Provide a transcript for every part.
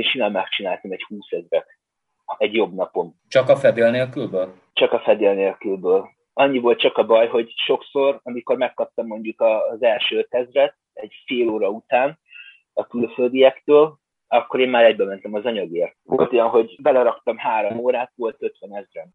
én simán megcsináltam egy 20 ezret egy jobb napon. Csak a fedél nélkülből? Csak a fedél nélkülből. Annyi volt csak a baj, hogy sokszor, amikor megkaptam mondjuk az első ezret, egy fél óra után a külföldiektől, akkor én már egybe mentem az anyagért. Volt olyan, hogy beleraktam három órát, volt 50 ezren.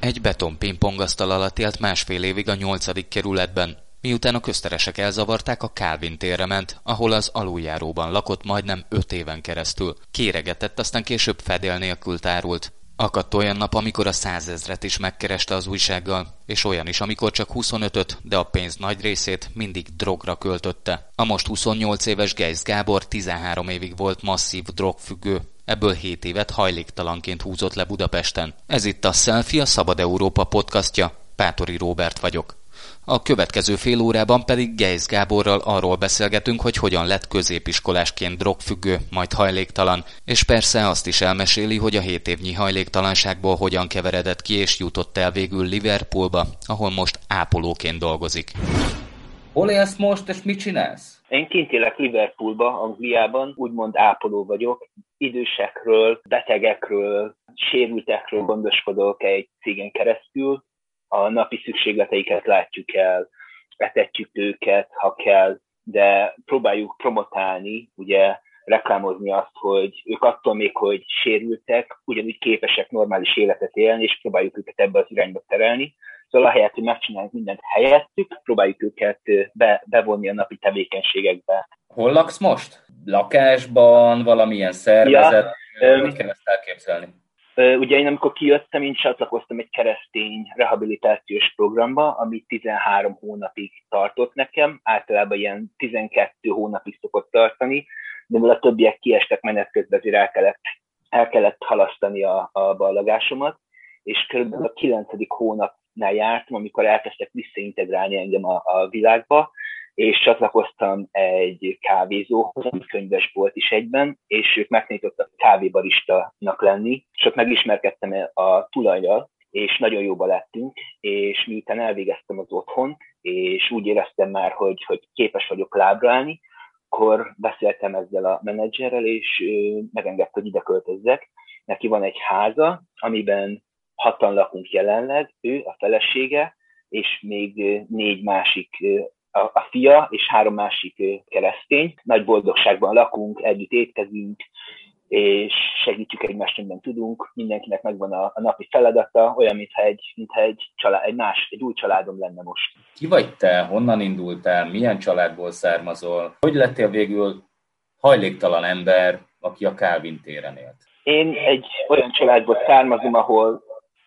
Egy beton pingpongasztal alatt élt másfél évig a nyolcadik kerületben, miután a közteresek elzavarták, a Kálvin térre ment, ahol az aluljáróban lakott majdnem öt éven keresztül. Kéregetett, aztán később fedél nélkül tárult. Akadt olyan nap, amikor a százezret is megkereste az újsággal, és olyan is, amikor csak 25-öt, de a pénz nagy részét mindig drogra költötte. A most 28 éves Geisz Gábor 13 évig volt masszív drogfüggő, ebből 7 évet hajléktalanként húzott le Budapesten. Ez itt a Selfie, a Szabad Európa podcastja. Pátori Róbert vagyok. A következő fél órában pedig Geisz Gáborral arról beszélgetünk, hogy hogyan lett középiskolásként drogfüggő, majd hajléktalan, és persze azt is elmeséli, hogy a hét évnyi hajléktalanságból hogyan keveredett ki és jutott el végül Liverpoolba, ahol most ápolóként dolgozik. Hol élsz most, és mit csinálsz? Én kint élek Liverpoolba, Angliában, úgymond ápoló vagyok. Idősekről, betegekről, sérültekről gondoskodok egy cégen keresztül, a napi szükségleteiket látjuk el, etetjük őket, ha kell, de próbáljuk promotálni, ugye reklámozni azt, hogy ők attól még, hogy sérültek, ugyanúgy képesek normális életet élni, és próbáljuk őket ebbe az irányba terelni. Szóval ahelyett, hogy megcsináljuk mindent helyettük, próbáljuk őket be, bevonni a napi tevékenységekbe. Hol laksz most? Lakásban, valamilyen szervezet? Ja, Mit kell ezt elképzelni? Ugye én amikor kijöttem, én csatlakoztam egy keresztény rehabilitációs programba, ami 13 hónapig tartott nekem, általában ilyen 12 hónapig szokott tartani, de mivel a többiek kiestek menet közben, azért el kellett, el kellett halasztani a, a ballagásomat, és körülbelül a 9. hónapnál jártam, amikor elkezdtek visszaintegrálni engem a, a világba, és csatlakoztam egy kávézóhoz, ami könyvesbolt is egyben, és ők megtanítottak kávébaristanak lenni, és ott megismerkedtem a tulajjal, és nagyon jóba lettünk, és miután elvégeztem az otthon, és úgy éreztem már, hogy, hogy képes vagyok lábra állni, akkor beszéltem ezzel a menedzserrel, és megengedte, hogy ide költözzek. Neki van egy háza, amiben hatan lakunk jelenleg, ő, a felesége, és még négy másik a, a fia és három másik keresztény. Nagy boldogságban lakunk, együtt étkezünk, és segítjük egymást, minden tudunk, mindenkinek megvan a, a napi feladata, olyan, mintha egy, mintha egy, család, egy más, egy új családom lenne most. Ki vagy te? Honnan indultál? Milyen családból származol? Hogy lettél végül hajléktalan ember, aki a Calvin téren élt? Én egy olyan családból származom, ahol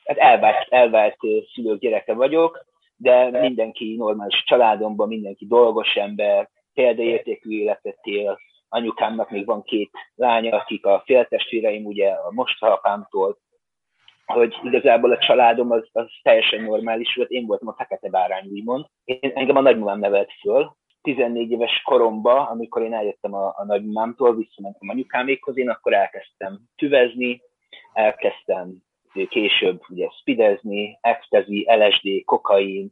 hát elvált, elvált szülők gyereke vagyok, de mindenki normális családomban, mindenki dolgos ember, példaértékű életet él, anyukámnak még van két lánya, akik a féltestvéreim, ugye a mostohapámtól, hogy igazából a családom az, az teljesen normális volt, én voltam a fekete bárány, úgymond. Én, engem a nagymamám nevelt föl, 14 éves koromban, amikor én eljöttem a, a nagymamámtól, visszamentem anyukámékhoz, én akkor elkezdtem tüvezni, elkezdtem később ugye spidezni, ecstasy, LSD, kokain,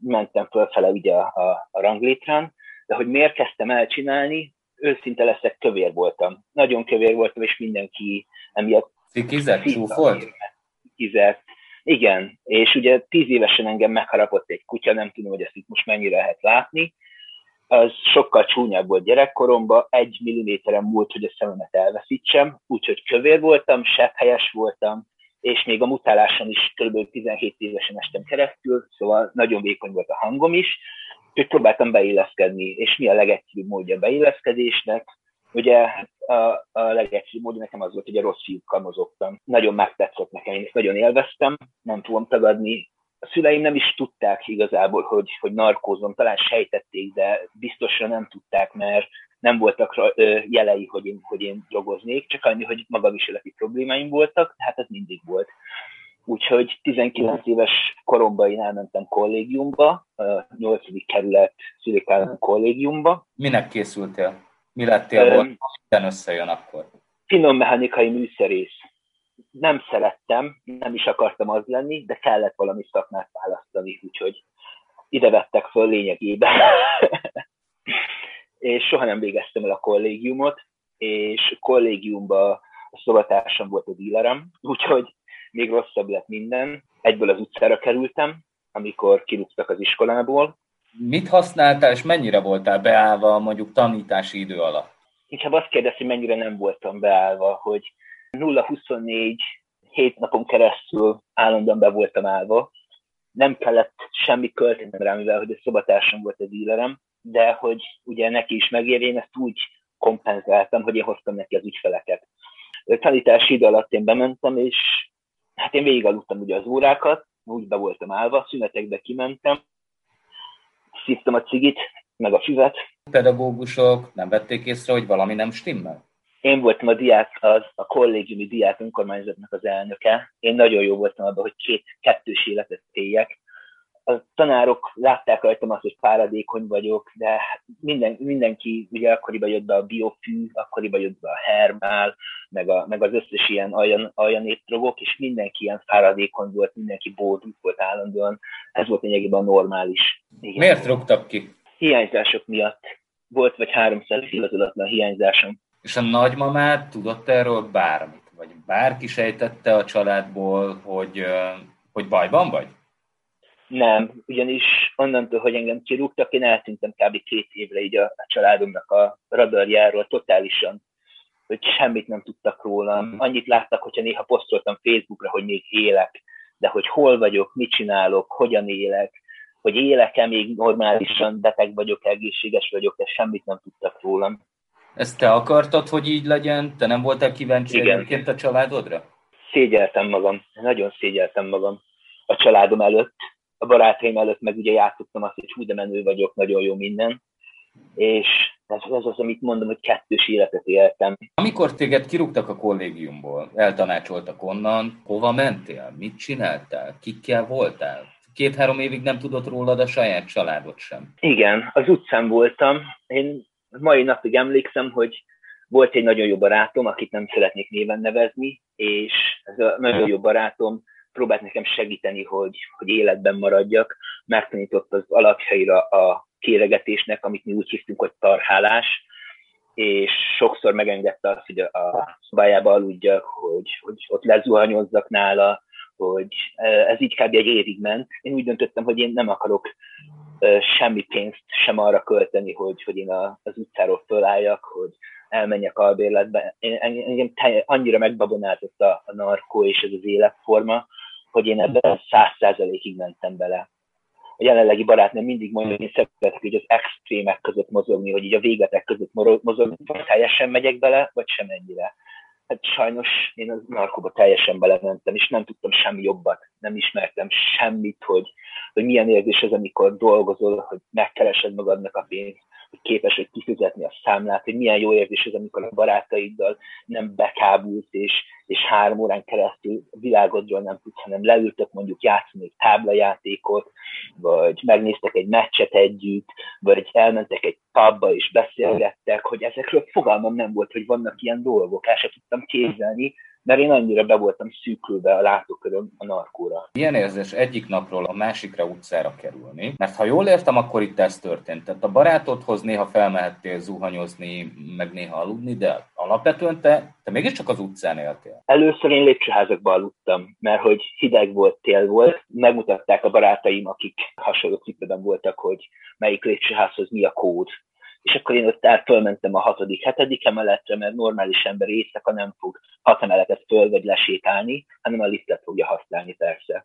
mentem fölfele ugye a, a, a ranglétrán, de hogy miért kezdtem el csinálni, őszinte leszek, kövér voltam. Nagyon kövér voltam, és mindenki emiatt... Cikizett? Csúfolt? Cikizett. Igen, és ugye tíz évesen engem megharapott egy kutya, nem tudom, hogy ezt itt most mennyire lehet látni, az sokkal csúnyább volt gyerekkoromban, egy milliméteren múlt, hogy a szememet elveszítsem, úgyhogy kövér voltam, helyes voltam, és még a mutáláson is kb. 17 évesen estem keresztül, szóval nagyon vékony volt a hangom is, úgyhogy próbáltam beilleszkedni, és mi a legegyszerűbb módja a beilleszkedésnek? Ugye a, a legegyszerűbb módja nekem az volt, hogy a rossz fiúkkal mozogtam. Nagyon megtetszett nekem, én ezt nagyon élveztem, nem tudom tagadni. A szüleim nem is tudták igazából, hogy, hogy narkózom, talán sejtették, de biztosan nem tudták, mert nem voltak jelei, hogy én, hogy én drogoznék, csak annyi, hogy magaviseleti problémáim voltak, hát ez mindig volt. Úgyhogy 19 éves koromban én elmentem kollégiumba, a 8. kerület Szilikállam kollégiumba. Minek készültél? Mi lettél volna, minden összejön akkor? Finom mechanikai műszerész. Nem szerettem, nem is akartam az lenni, de kellett valami szakmát választani, úgyhogy ide vettek föl lényegében. és soha nem végeztem el a kollégiumot, és a kollégiumban a szobatársam volt a dílerem, úgyhogy még rosszabb lett minden. Egyből az utcára kerültem, amikor kirúgtak az iskolából. Mit használtál, és mennyire voltál beállva mondjuk tanítási idő alatt? Inkább azt kérdezi, hogy mennyire nem voltam beállva, hogy 0-24 hét napon keresztül állandóan be voltam állva. Nem kellett semmi költenem rá, mivel hogy a szobatársam volt a dílerem, de hogy ugye neki is megér, én ezt úgy kompenzáltam, hogy én hoztam neki az ügyfeleket. A tanítási idő alatt én bementem, és hát én végigaludtam ugye az órákat, úgy be voltam állva, szünetekbe kimentem, szívtam a cigit, meg a füvet. A pedagógusok nem vették észre, hogy valami nem stimmel? Én voltam a diák, az, a kollégiumi diák önkormányzatnak az elnöke. Én nagyon jó voltam abban, hogy két kettős életet éljek a tanárok látták rajtam azt, hogy páradékony vagyok, de minden, mindenki ugye akkoriban jött be a biofű, akkoriban jött be a herbál, meg, a, meg az összes ilyen aljan, aljan drogok, és mindenki ilyen páradékony volt, mindenki bódult volt állandóan. Ez volt lényegében normális. Igen. Miért rúgtak ki? Hiányzások miatt. Volt vagy 300 igazolatlan hiányzásom. És a nagymamát tudott erről bármit? Vagy bárki sejtette a családból, hogy, hogy bajban vagy? Nem, ugyanis onnantól, hogy engem kirúgtak, én eltűntem kb. két évre így a, a családomnak a radarjáról totálisan, hogy semmit nem tudtak rólam. Hmm. Annyit láttak, hogyha néha posztoltam Facebookra, hogy még élek, de hogy hol vagyok, mit csinálok, hogyan élek, hogy élek-e még normálisan, beteg vagyok, egészséges vagyok, de semmit nem tudtak rólam. Ezt te akartad, hogy így legyen? Te nem voltál kíváncsi Igen. egyébként a családodra? Szégyeltem magam, nagyon szégyeltem magam a családom előtt, a barátaim előtt meg ugye játszottam azt, hogy hú, de menő vagyok, nagyon jó minden, és ez, az, amit mondom, hogy kettős életet éltem. Amikor téged kirúgtak a kollégiumból, eltanácsoltak onnan, hova mentél, mit csináltál, kikkel voltál? Két-három évig nem tudott rólad a saját családod sem. Igen, az utcán voltam. Én mai napig emlékszem, hogy volt egy nagyon jó barátom, akit nem szeretnék néven nevezni, és ez a nagyon jó barátom próbált nekem segíteni, hogy, hogy életben maradjak, megtanított az alapjaira a kéregetésnek, amit mi úgy hívtunk, hogy tarhálás, és sokszor megengedte azt, hogy a szobájába aludjak, hogy, hogy ott lezuhanyozzak nála, hogy e, ez így kb. egy évig ment. Én úgy döntöttem, hogy én nem akarok e, semmi pénzt sem arra költeni, hogy, hogy én az utcáról fölálljak, hogy elmenjek albérletbe. Engem annyira megbabonázott a, a narkó és ez az életforma, hogy én ebben száz százalékig mentem bele. A jelenlegi barátnőm mindig mondja, hogy én szeretek hogy az extrémek között mozogni, hogy így a végletek között mozogni, vagy teljesen megyek bele, vagy sem ennyire. Hát sajnos én az narkóba teljesen belementem, és nem tudtam semmi jobbat, nem ismertem semmit, hogy, hogy milyen érzés az, amikor dolgozol, hogy megkeresed magadnak a pénzt, hogy képes vagy kifizetni a számlát, hogy milyen jó érzés ez, amikor a barátaiddal nem bekábulsz, és, és három órán keresztül világodról nem tudsz, hanem leültök mondjuk játszani egy táblajátékot, vagy megnéztek egy meccset együtt, vagy elmentek egy pubba és beszélgettek, hogy ezekről fogalmam nem volt, hogy vannak ilyen dolgok, el sem tudtam képzelni, mert én annyira be voltam szűkülve a látóköröm a narkóra. Milyen érzés egyik napról a másikra utcára kerülni? Mert ha jól értem, akkor itt ez történt. Tehát a barátodhoz néha felmehettél zuhanyozni, meg néha aludni, de alapvetően te, te mégiscsak az utcán éltél. Először én lépcsőházakban aludtam, mert hogy hideg volt, tél volt. Megmutatták a barátaim, akik hasonló cipőben voltak, hogy melyik lépcsőházhoz mi a kód és akkor én ott el fölmentem a hatodik, hetedik emeletre, mert normális ember éjszaka nem fog hat emeletet föl vagy lesétálni, hanem a liftet fogja használni persze.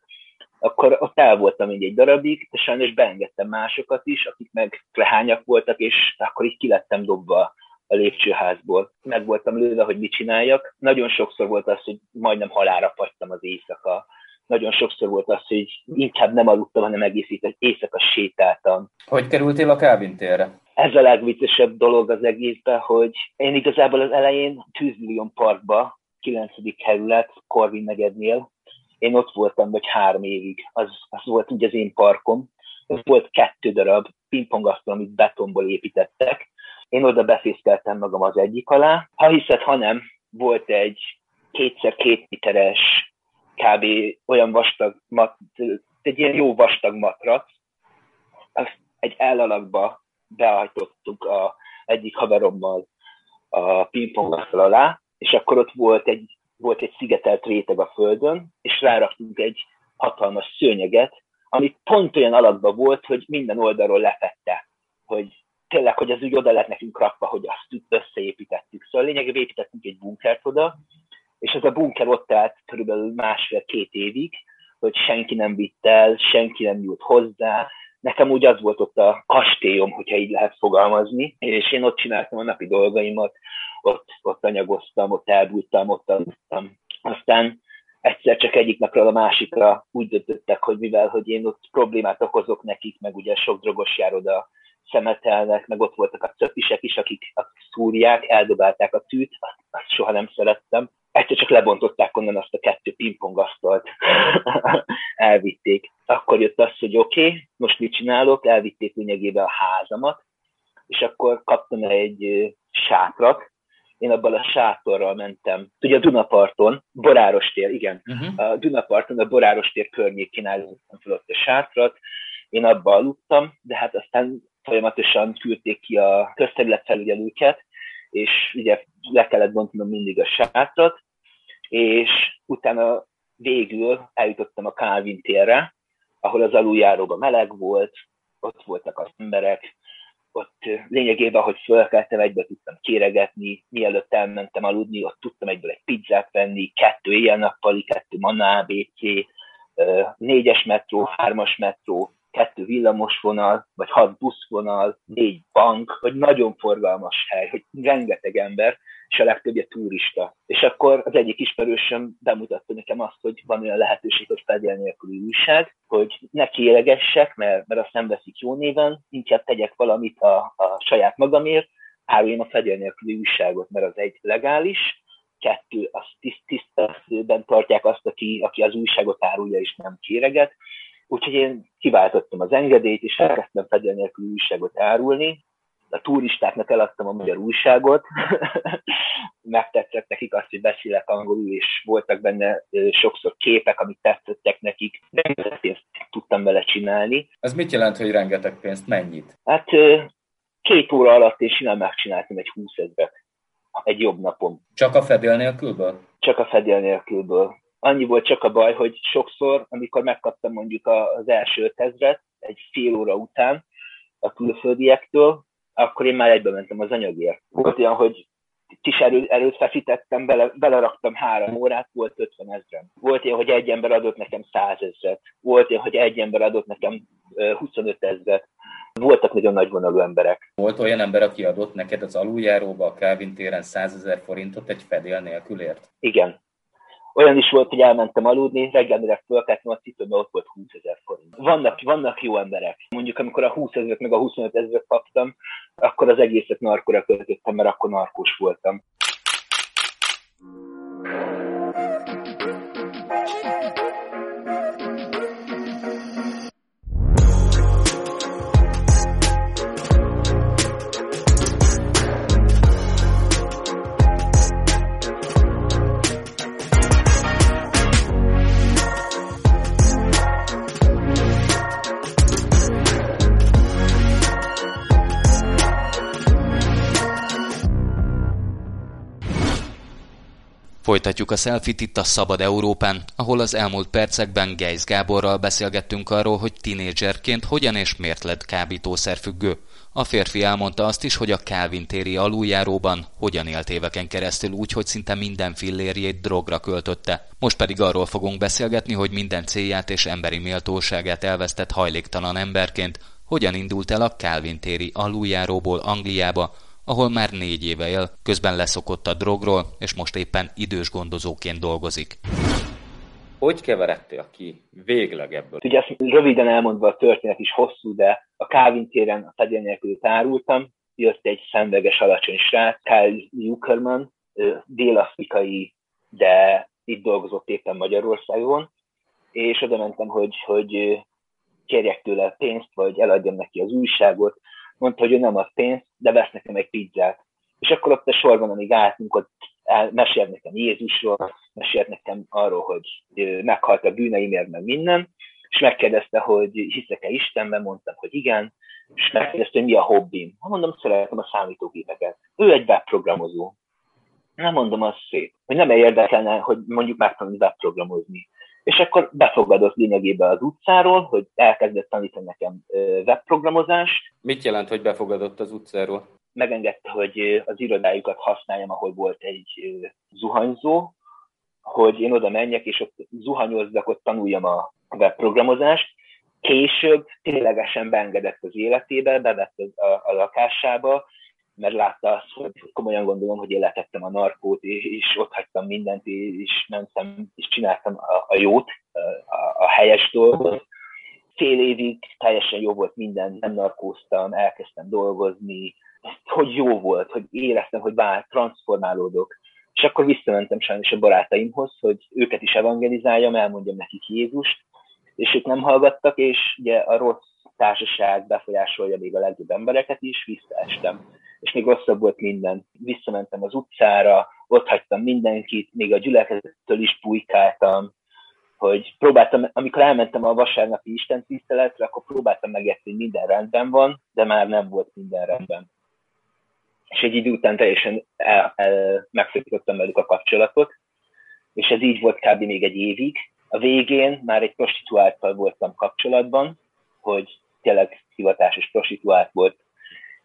Akkor ott el voltam így egy darabig, de sajnos beengedtem másokat is, akik meg lehányak voltak, és akkor így kilettem dobva a lépcsőházból. Meg voltam lőve, hogy mit csináljak. Nagyon sokszor volt az, hogy majdnem halára fagytam az éjszaka. Nagyon sokszor volt az, hogy inkább nem aludtam, hanem egész éjszaka sétáltam. Hogy kerültél a Calvin térre? Ez a legviccesebb dolog az egészben, hogy én igazából az elején Tűzmillion Parkba, 9. kerület, Corvin negyednél, én ott voltam, vagy három évig. Az, az volt ugye az én parkom. Ez volt kettő darab pingpongasztal, amit betonból építettek. Én oda befészkeltem magam az egyik alá. Ha hiszed, ha nem, volt egy kétszer két méteres, kb. olyan vastag, mat, egy ilyen jó vastag matrac, azt egy elalakba beállítottuk a egyik haverommal a pingpongasztal alá, és akkor ott volt egy, volt egy szigetelt réteg a földön, és ráraktunk egy hatalmas szőnyeget, ami pont olyan alakban volt, hogy minden oldalról lefette, hogy tényleg, hogy ez úgy oda lett nekünk rakva, hogy azt összeépítettük. Szóval lényegében építettünk egy bunkert oda, és ez a bunker ott állt körülbelül másfél-két évig, hogy senki nem vitt el, senki nem jut hozzá. Nekem úgy az volt ott a kastélyom, hogyha így lehet fogalmazni, és én ott csináltam a napi dolgaimat, ott, ott anyagoztam, ott elbújtam, ott aludtam. Aztán egyszer csak egyik napról a másikra úgy döntöttek, hogy mivel, hogy én ott problémát okozok nekik, meg ugye sok drogos jár oda szemetelnek, meg ott voltak a cöppisek is, akik, akik szúrják, eldobálták a tűt, azt, azt soha nem szerettem. Egyszer csak lebontották onnan azt a kettő pingpongasztalt, elvitték. Akkor jött az, hogy oké, okay, most mit csinálok, elvitték lényegében a házamat, és akkor kaptam egy sátrat, én abban a sátorral mentem. Ugye a Dunaparton, Boráros tér, igen, uh-huh. a Dunaparton, a Boráros tér környékén állítottam fel ott a sátrat, én abban aludtam, de hát aztán folyamatosan küldték ki a közterületfelügyelőket, és ugye le kellett bontanom mindig a sátrat, és utána végül eljutottam a Calvin térre, ahol az aluljáróban meleg volt, ott voltak az emberek, ott lényegében, hogy fölkeltem, egyből tudtam kéregetni, mielőtt elmentem aludni, ott tudtam egyből egy pizzát venni, kettő éjjel-nappali, kettő manna ABC, négyes metró, hármas metró, kettő villamosvonal, vagy hat buszvonal, négy bank, vagy nagyon forgalmas hely, hogy rengeteg ember, és a legtöbbje turista. És akkor az egyik ismerősöm bemutatta nekem azt, hogy van olyan lehetőség, hogy fedél nélküli újság, hogy ne kéregessek, mert, mert azt nem veszik jó néven, inkább tegyek valamit a, a saját magamért, áruljam a fedél nélküli újságot, mert az egy legális, kettő, az tiszt, tiszteletben tartják azt, aki, aki az újságot árulja és nem kéreget, Úgyhogy én kiváltottam az engedélyt, és elkezdtem fedél nélkül újságot árulni. A turistáknak eladtam a magyar újságot, megtetszett nekik azt, hogy beszélek angolul, és voltak benne sokszor képek, amik tetszettek nekik. Rengeteg pénzt tudtam vele csinálni. Ez mit jelent, hogy rengeteg pénzt? Mennyit? Hát két óra alatt én simán megcsináltam egy 20 ezret egy jobb napom. Csak a fedél nélkülből? Csak a fedél nélkülből annyi volt csak a baj, hogy sokszor, amikor megkaptam mondjuk az első ezret, egy fél óra után a külföldiektől, akkor én már egybe mentem az anyagért. Volt olyan, hogy kis erő, erőt feszítettem, bele, beleraktam három órát, volt 50 ezeren. Volt ilyen, hogy egy ember adott nekem 100 ezret. Volt ilyen, hogy egy ember adott nekem 25 ezret. Voltak nagyon nagyvonalú emberek. Volt olyan ember, aki adott neked az aluljáróba a Calvin téren 100 ezer forintot egy fedél nélkülért? Igen, olyan is volt, hogy elmentem aludni, reggel mire fölkeltem, a cipőben ott volt 20 ezer forint. Vannak, vannak jó emberek. Mondjuk, amikor a 20 ezeret meg a 25 ezeret kaptam, akkor az egészet narkóra költöttem, mert akkor narkós voltam. Folytatjuk a selfit itt a Szabad Európán, ahol az elmúlt percekben Gejsz Gáborral beszélgettünk arról, hogy tinédzserként hogyan és miért lett kábítószerfüggő. A férfi elmondta azt is, hogy a Calvin téri aluljáróban hogyan élt éveken keresztül úgy, hogy szinte minden fillérjét drogra költötte. Most pedig arról fogunk beszélgetni, hogy minden célját és emberi méltóságát elvesztett hajléktalan emberként hogyan indult el a Calvin téri aluljáróból Angliába, ahol már négy éve él, közben leszokott a drogról, és most éppen idős gondozóként dolgozik. Hogy keveredtél ki végleg ebből? Ugye ezt röviden elmondva a történet is hosszú, de a Calvin téren a fedél nélkül tárultam, jött egy szemveges alacsony srác, Kyle Newkerman, dél-afrikai, de itt dolgozott éppen Magyarországon, és oda mentem, hogy, hogy kérjek tőle pénzt, vagy eladjam neki az újságot, mondta, hogy ő nem ad pénzt, de vesz nekem egy pizzát. És akkor ott a sorban, amíg álltunk, ott mesélt nekem Jézusról, mesélt nekem arról, hogy meghalt a bűneimért, meg minden, és megkérdezte, hogy hiszek-e Istenben, mondtam, hogy igen, és megkérdezte, hogy mi a hobbim. Ha mondom, szeretem a számítógépeket. Ő egy webprogramozó. Nem mondom, az szép. Hogy nem érdekelne, hogy mondjuk megtanulni webprogramozni. És akkor befogadott lényegében az utcáról, hogy elkezdett tanítani nekem webprogramozást. Mit jelent, hogy befogadott az utcáról? Megengedte, hogy az irodájukat használjam, ahol volt egy zuhanyzó, hogy én oda menjek, és ott zuhanyozzak, ott tanuljam a webprogramozást. Később ténylegesen beengedett az életébe, bevett a, a lakásába, mert látta azt, hogy komolyan gondolom, hogy én letettem a narkót, és, ott hagytam mindent, és mentem, és csináltam a, a jót, a, a helyes dolgot. Fél évig teljesen jó volt minden, nem narkóztam, elkezdtem dolgozni, hogy jó volt, hogy éreztem, hogy bár transformálódok. És akkor visszamentem sajnos a barátaimhoz, hogy őket is evangelizáljam, elmondjam nekik Jézust, és ők nem hallgattak, és ugye a rossz társaság befolyásolja még a legjobb embereket is, visszaestem. És még rosszabb volt minden. Visszamentem az utcára, ott hagytam mindenkit, még a gyülekezettől is bujkáltam, hogy próbáltam, amikor elmentem a vasárnapi Isten tiszteletre, akkor próbáltam megérteni, hogy minden rendben van, de már nem volt minden rendben. És egy idő után teljesen el, el, megszakítottam velük a kapcsolatot, és ez így volt kb. még egy évig. A végén már egy prostituáltal voltam kapcsolatban, hogy tényleg hivatásos prostituált volt,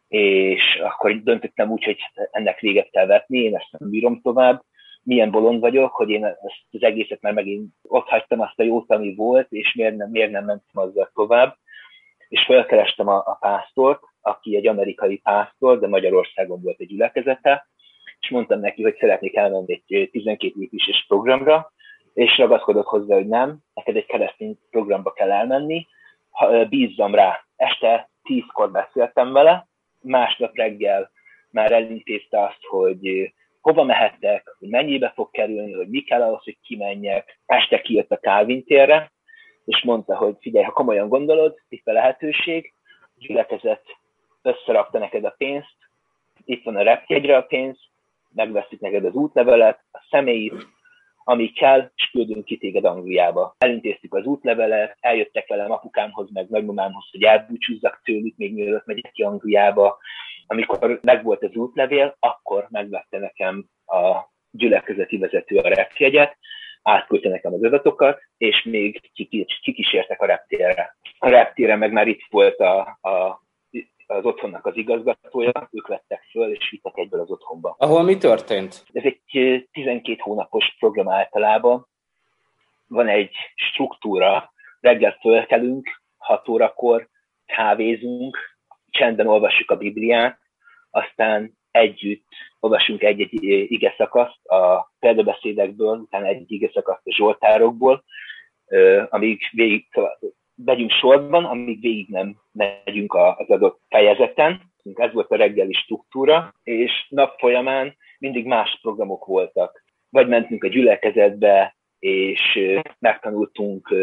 és akkor döntöttem úgy, hogy ennek véget kell vetni, én ezt nem bírom tovább, milyen bolond vagyok, hogy én ezt az egészet már megint ott hagytam azt a jót, ami volt, és miért nem, miért nem mentem azzal tovább. És felkerestem a, a pásztort, aki egy amerikai pásztor, de Magyarországon volt egy gyülekezete, és mondtam neki, hogy szeretnék elmenni egy 12 lépéses programra, és ragaszkodott hozzá, hogy nem, neked egy keresztény programba kell elmenni, bízzam rá. Este tízkor beszéltem vele, másnap reggel már elintézte azt, hogy hova mehettek, hogy mennyibe fog kerülni, hogy mi kell ahhoz, hogy kimenjek. Este kijött a Calvin térre, és mondta, hogy figyelj, ha komolyan gondolod, itt a lehetőség, gyülekezet összerakta neked a pénzt, itt van a repjegyre a pénz, megveszik neked az útlevelet, a személyit, ami kell, és küldünk ki téged Angliába. Elintéztük az útlevelet, eljöttek velem apukámhoz, meg nagymamámhoz, hogy elbúcsúzzak tőlük, még mielőtt megyek ki Angliába. Amikor megvolt az útlevél, akkor megvette nekem a gyülekezeti vezető a repjegyet, átküldte nekem az adatokat, és még kikísértek a reptérre. A reptére meg már itt volt a, a az otthonnak az igazgatója, ők vettek föl, és vittek egyből az otthonba. Ahol mi történt? Ez egy 12 hónapos program általában. Van egy struktúra, reggel fölkelünk, 6 órakor kávézunk, csendben olvassuk a Bibliát, aztán együtt olvasunk egy-egy ige szakaszt a példabeszédekből, utána egy ige szakaszt a Zsoltárokból, amíg végig, vegyünk sorban, amíg végig nem megyünk az adott fejezeten. Ez volt a reggeli struktúra, és nap folyamán mindig más programok voltak. Vagy mentünk a gyülekezetbe, és megtanultunk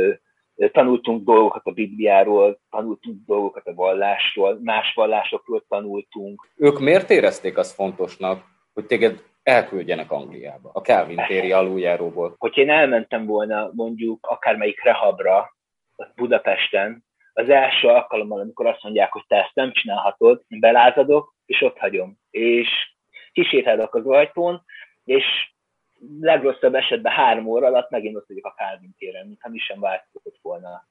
tanultunk dolgokat a Bibliáról, tanultunk dolgokat a vallásról, más vallásokról tanultunk. Ők miért érezték azt fontosnak, hogy téged elküldjenek Angliába, a Calvin téri aluljáróból? Hogyha én elmentem volna mondjuk akármelyik rehabra, Budapesten, az első alkalommal, amikor azt mondják, hogy te ezt nem csinálhatod, én belázadok, és ott hagyom. És kísérhetek az ajtón, és legrosszabb esetben három óra alatt megint ott vagyok a Calvin téren, mintha mi sem változott volna.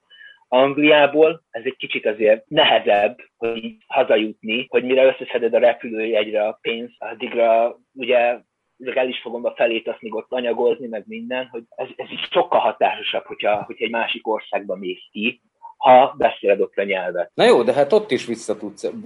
Angliából ez egy kicsit azért nehezebb, hogy hazajutni, hogy mire összeszeded a repülőjegyre a pénzt, addigra ugye el is fogom a felét azt még ott anyagozni, meg minden, hogy ez, ez is sokkal hatásosabb, hogyha, hogyha egy másik országba mész ki, ha beszéled ott a nyelvet. Na jó, de hát ott is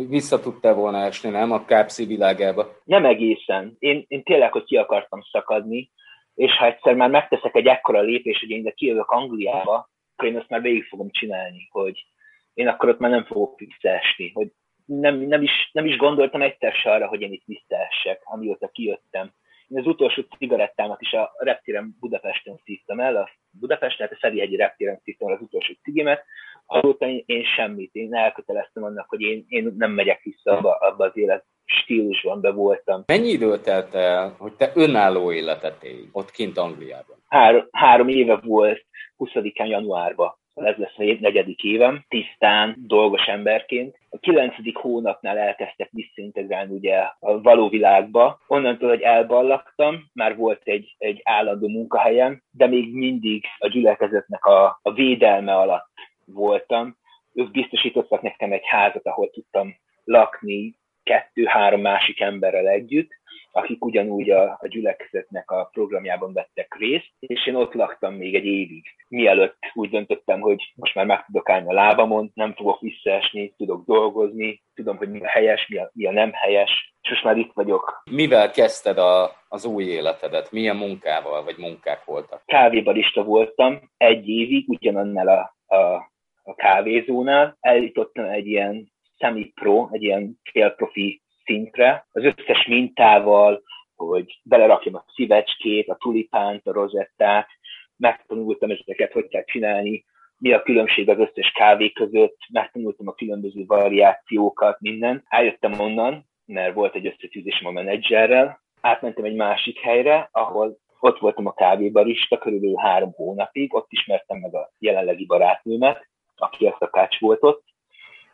visszatudtál volna esni, nem? A kápszi világába. Nem egészen. Én, én tényleg, hogy ki akartam szakadni, és ha egyszer már megteszek egy ekkora lépés, hogy én ide kijövök Angliába, akkor én azt már végig fogom csinálni, hogy én akkor ott már nem fogok visszaesni, hogy nem, nem, is, nem is gondoltam egyszer se arra, hogy én itt visszaessek, amióta kijöttem. Én az utolsó cigarettámat is a reptéren Budapesten szívtam el, a Budapesten, tehát a Ferihegyi reptéren szívtam el az utolsó cigimet, azóta én semmit, én elköteleztem annak, hogy én, én nem megyek vissza abba, abba az élet stílusban be voltam. Mennyi idő telt el, hogy te önálló életet élj ott kint Angliában? Három, három éve volt 20-án januárban ez lesz a negyedik évem, tisztán, dolgos emberként. Kilencedik hónapnál elkezdtek visszaintegrálni ugye a való világba. Onnantól, hogy elballagtam, már volt egy, egy állandó munkahelyem, de még mindig a gyülekezetnek a, a védelme alatt voltam. Ők biztosítottak nekem egy házat, ahol tudtam lakni kettő-három másik emberrel együtt, akik ugyanúgy a, a gyülekezetnek a programjában vettek részt, és én ott laktam még egy évig. Mielőtt úgy döntöttem, hogy most már meg tudok állni a lábamon, nem fogok visszaesni, tudok dolgozni, tudom, hogy mi a helyes, mi a, mi a nem helyes, és most már itt vagyok. Mivel kezdted a, az új életedet? Milyen munkával, vagy munkák voltak? Kávébarista voltam egy évig, ugyanannál a, a, a kávézónál. Eljutottam egy ilyen semi-pro, egy ilyen félprofi szintre, az összes mintával, hogy belerakjam a szívecskét, a tulipánt, a rozettát, megtanultam ezeket, hogy kell csinálni, mi a különbség az összes kávé között, megtanultam a különböző variációkat, minden. Eljöttem onnan, mert volt egy összetűzésem a menedzserrel, átmentem egy másik helyre, ahol ott voltam a kávébarista körülbelül három hónapig, ott ismertem meg a jelenlegi barátnőmet, aki a szakács volt ott,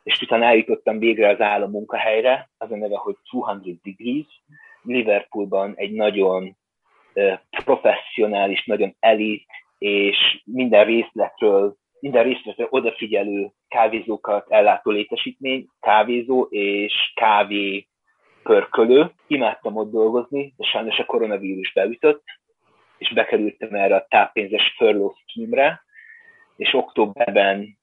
és utána eljutottam végre az állam munkahelyre, az a neve, hogy 200 Degrees, Liverpoolban egy nagyon professzionális, nagyon elit, és minden részletről, minden részletre odafigyelő kávézókat ellátó létesítmény, kávézó és kávé pörkölő. Imádtam ott dolgozni, de sajnos a koronavírus beütött, és bekerültem erre a táppénzes furlough scheme és októberben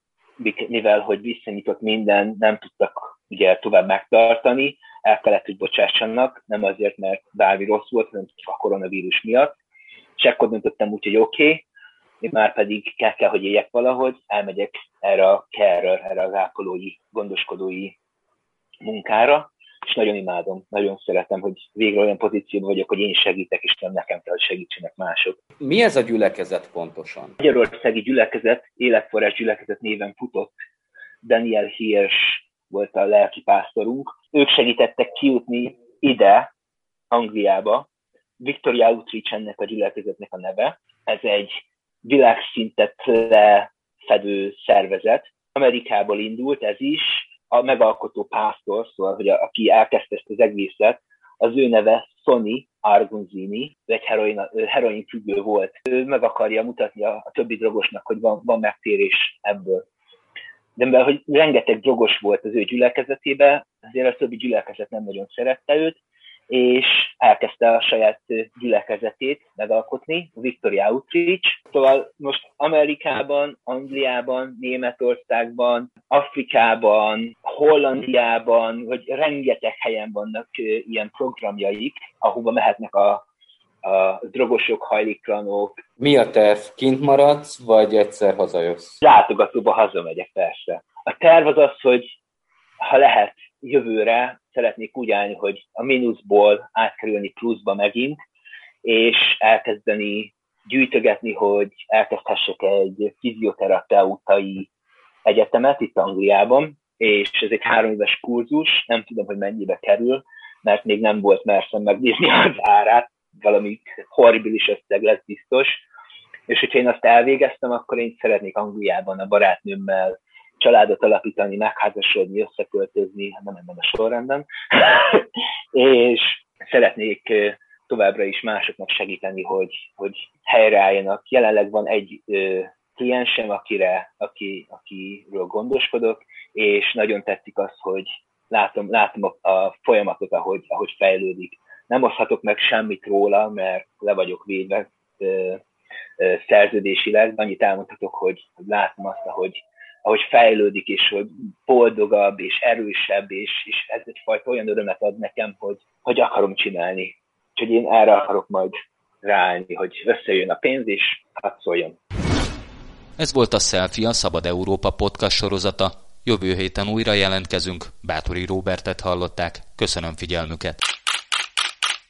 mivel hogy visszanyitott minden, nem tudtak ugye tovább megtartani, el kellett, hogy bocsássanak, nem azért, mert bármi rossz volt, hanem a koronavírus miatt. És ekkor döntöttem úgy, hogy oké, okay, én már pedig kell, kell, hogy éljek valahogy, elmegyek erre a care erre az ápolói, gondoskodói munkára, és nagyon imádom, nagyon szeretem, hogy végre olyan pozícióban vagyok, hogy én segítek, és nem nekem kell, hogy segítsenek mások. Mi ez a gyülekezet pontosan? Magyarországi gyülekezet, életforrás gyülekezet néven futott. Daniel Hirsch volt a lelki pásztorunk. Ők segítettek kijutni ide, Angliába. Victoria Outreach ennek a gyülekezetnek a neve. Ez egy világszintet lefedő szervezet. Amerikából indult ez is, a megalkotó pásztor, szóval, hogy a, aki elkezdte ezt az egészet, az ő neve Sony Argunzini, egy heroin, heroin függő volt. Ő meg akarja mutatni a, a többi drogosnak, hogy van, van megtérés ebből. De mivel, hogy rengeteg drogos volt az ő gyülekezetében, azért a többi gyülekezet nem nagyon szerette őt, és elkezdte a saját gyülekezetét megalkotni, a Victoria Outreach. Szóval most Amerikában, Angliában, Németországban, Afrikában, Hollandiában, hogy rengeteg helyen vannak ilyen programjaik, ahova mehetnek a, a drogosok, hajléktalanok. Mi a terv? Kint maradsz, vagy egyszer hazajössz? Látogatóba hazamegyek persze. A terv az az, hogy ha lehet, jövőre szeretnék úgy állni, hogy a mínuszból átkerülni pluszba megint, és elkezdeni gyűjtögetni, hogy elkezdhessek egy fizioterapeutai egyetemet itt Angliában, és ez egy három éves kurzus, nem tudom, hogy mennyibe kerül, mert még nem volt merszem megnézni az árát, valami horribilis összeg lesz biztos, és hogyha én azt elvégeztem, akkor én szeretnék Angliában a barátnőmmel családot alapítani, megházasodni, összeköltözni, nem ebben a sorrendben, és szeretnék továbbra is másoknak segíteni, hogy, hogy helyreálljanak. Jelenleg van egy kliensem, akire, aki, akiről gondoskodok, és nagyon tetszik az, hogy látom, látom a, a folyamatot, ahogy, ahogy fejlődik. Nem oszthatok meg semmit róla, mert le vagyok védve ö, ö, szerződésileg, annyit elmondhatok, hogy, látom azt, hogy ahogy fejlődik, és hogy boldogabb, és erősebb, és, és ez egyfajta olyan örömet ad nekem, hogy, hogy akarom csinálni. Úgyhogy én erre akarok majd ráállni, hogy összejön a pénz, és hadd szóljon. Ez volt a Selfie, a Szabad Európa podcast sorozata. Jövő héten újra jelentkezünk. Bátori Róbertet hallották. Köszönöm figyelmüket.